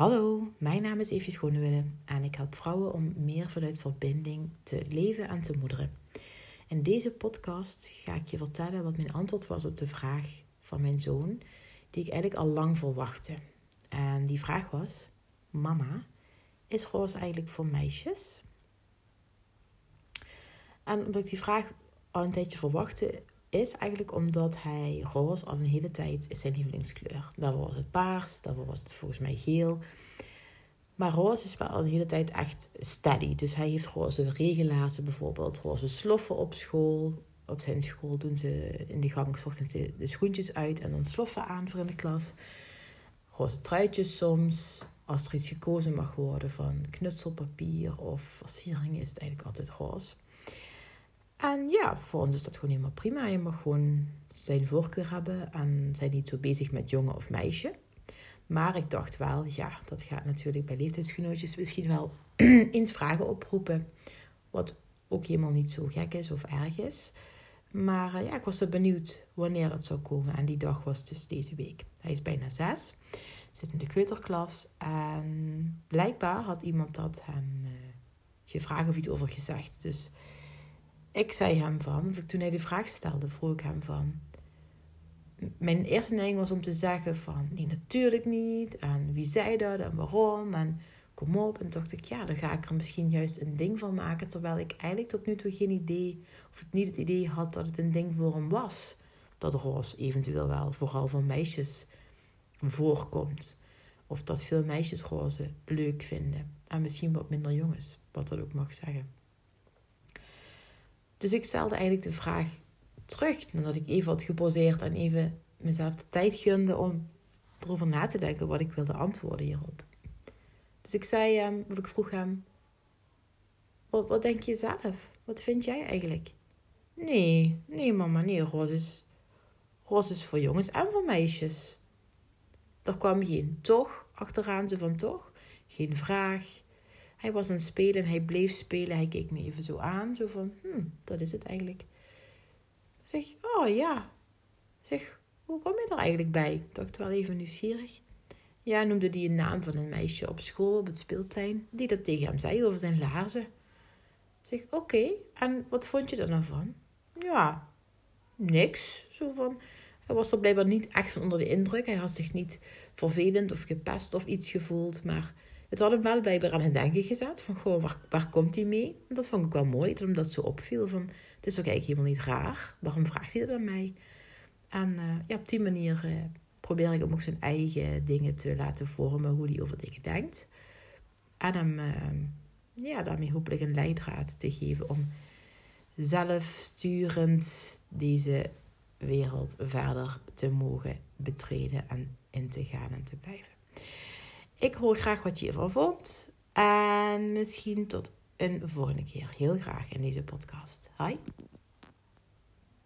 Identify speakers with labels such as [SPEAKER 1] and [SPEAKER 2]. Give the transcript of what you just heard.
[SPEAKER 1] Hallo, mijn naam is Evie Schonewille en ik help vrouwen om meer vanuit verbinding te leven en te moederen. In deze podcast ga ik je vertellen wat mijn antwoord was op de vraag van mijn zoon, die ik eigenlijk al lang verwachtte. En die vraag was: Mama, is roze eigenlijk voor meisjes? En omdat ik die vraag al een tijdje verwachtte, is eigenlijk omdat hij roze al een hele tijd is zijn lievelingskleur. Daarvoor was het paars, daarvoor was het volgens mij geel. Maar roze is wel al een hele tijd echt steady. Dus hij heeft roze regenlazen bijvoorbeeld, roze sloffen op school. Op zijn school doen ze in de gang de, de schoentjes uit en dan sloffen aan voor in de klas. Roze truitjes soms. Als er iets gekozen mag worden van knutselpapier of versiering is het eigenlijk altijd roze. En ja, voor ons is dat gewoon helemaal prima. Je mag gewoon zijn voorkeur hebben en zijn niet zo bezig met jongen of meisje. Maar ik dacht wel, ja, dat gaat natuurlijk bij leeftijdsgenootjes misschien wel eens vragen oproepen. Wat ook helemaal niet zo gek is of erg is. Maar uh, ja, ik was er benieuwd wanneer dat zou komen. En die dag was dus deze week. Hij is bijna zes, zit in de kleuterklas. En blijkbaar had iemand dat hem uh, gevraagd of iets over gezegd. Dus ik zei hem van, toen hij de vraag stelde, vroeg ik hem van. Mijn eerste neiging was om te zeggen van, nee natuurlijk niet. En wie zei dat en waarom en kom op. En dacht ik, ja, dan ga ik er misschien juist een ding van maken. Terwijl ik eigenlijk tot nu toe geen idee, of het niet het idee had dat het een ding voor hem was. Dat roze eventueel wel vooral voor meisjes voorkomt. Of dat veel meisjes roze leuk vinden. En misschien wat minder jongens, wat dat ook mag zeggen. Dus ik stelde eigenlijk de vraag terug, nadat ik even had geposeerd en even mezelf de tijd gunde om erover na te denken wat ik wilde antwoorden hierop. Dus ik zei hem, of ik vroeg hem, wat, wat denk je zelf? Wat vind jij eigenlijk? Nee, nee mama, nee, roze is, is voor jongens en voor meisjes. Er kwam geen toch achteraan, zo van toch, geen vraag, hij was aan het spelen en hij bleef spelen. Hij keek me even zo aan, zo van, hm, dat is het eigenlijk. Zeg, oh ja. Zeg, hoe kom je er eigenlijk bij? Ik dacht wel even nieuwsgierig. Ja, noemde die een naam van een meisje op school, op het speelplein, die dat tegen hem zei over zijn laarzen. Zeg, oké, en wat vond je er dan van? Ja, niks. Zo van, hij was er blijkbaar niet echt van onder de indruk. Hij had zich niet vervelend of gepest of iets gevoeld, maar het had hem wel blijkbaar aan het denken gezet. Van, goh, waar, waar komt hij mee? En dat vond ik wel mooi, dat hem dat zo opviel. Van, het is ook eigenlijk helemaal niet raar. Waarom vraagt hij dat aan mij? En uh, ja, op die manier uh, probeer ik hem ook zijn eigen dingen te laten vormen. Hoe hij over dingen denkt. En hem uh, ja, daarmee hopelijk een leidraad te geven om zelfsturend deze wereld verder te mogen betreden en in te gaan en te blijven. Ik hoor graag wat je ervan vond. En misschien tot een volgende keer. Heel graag in deze podcast. Hi.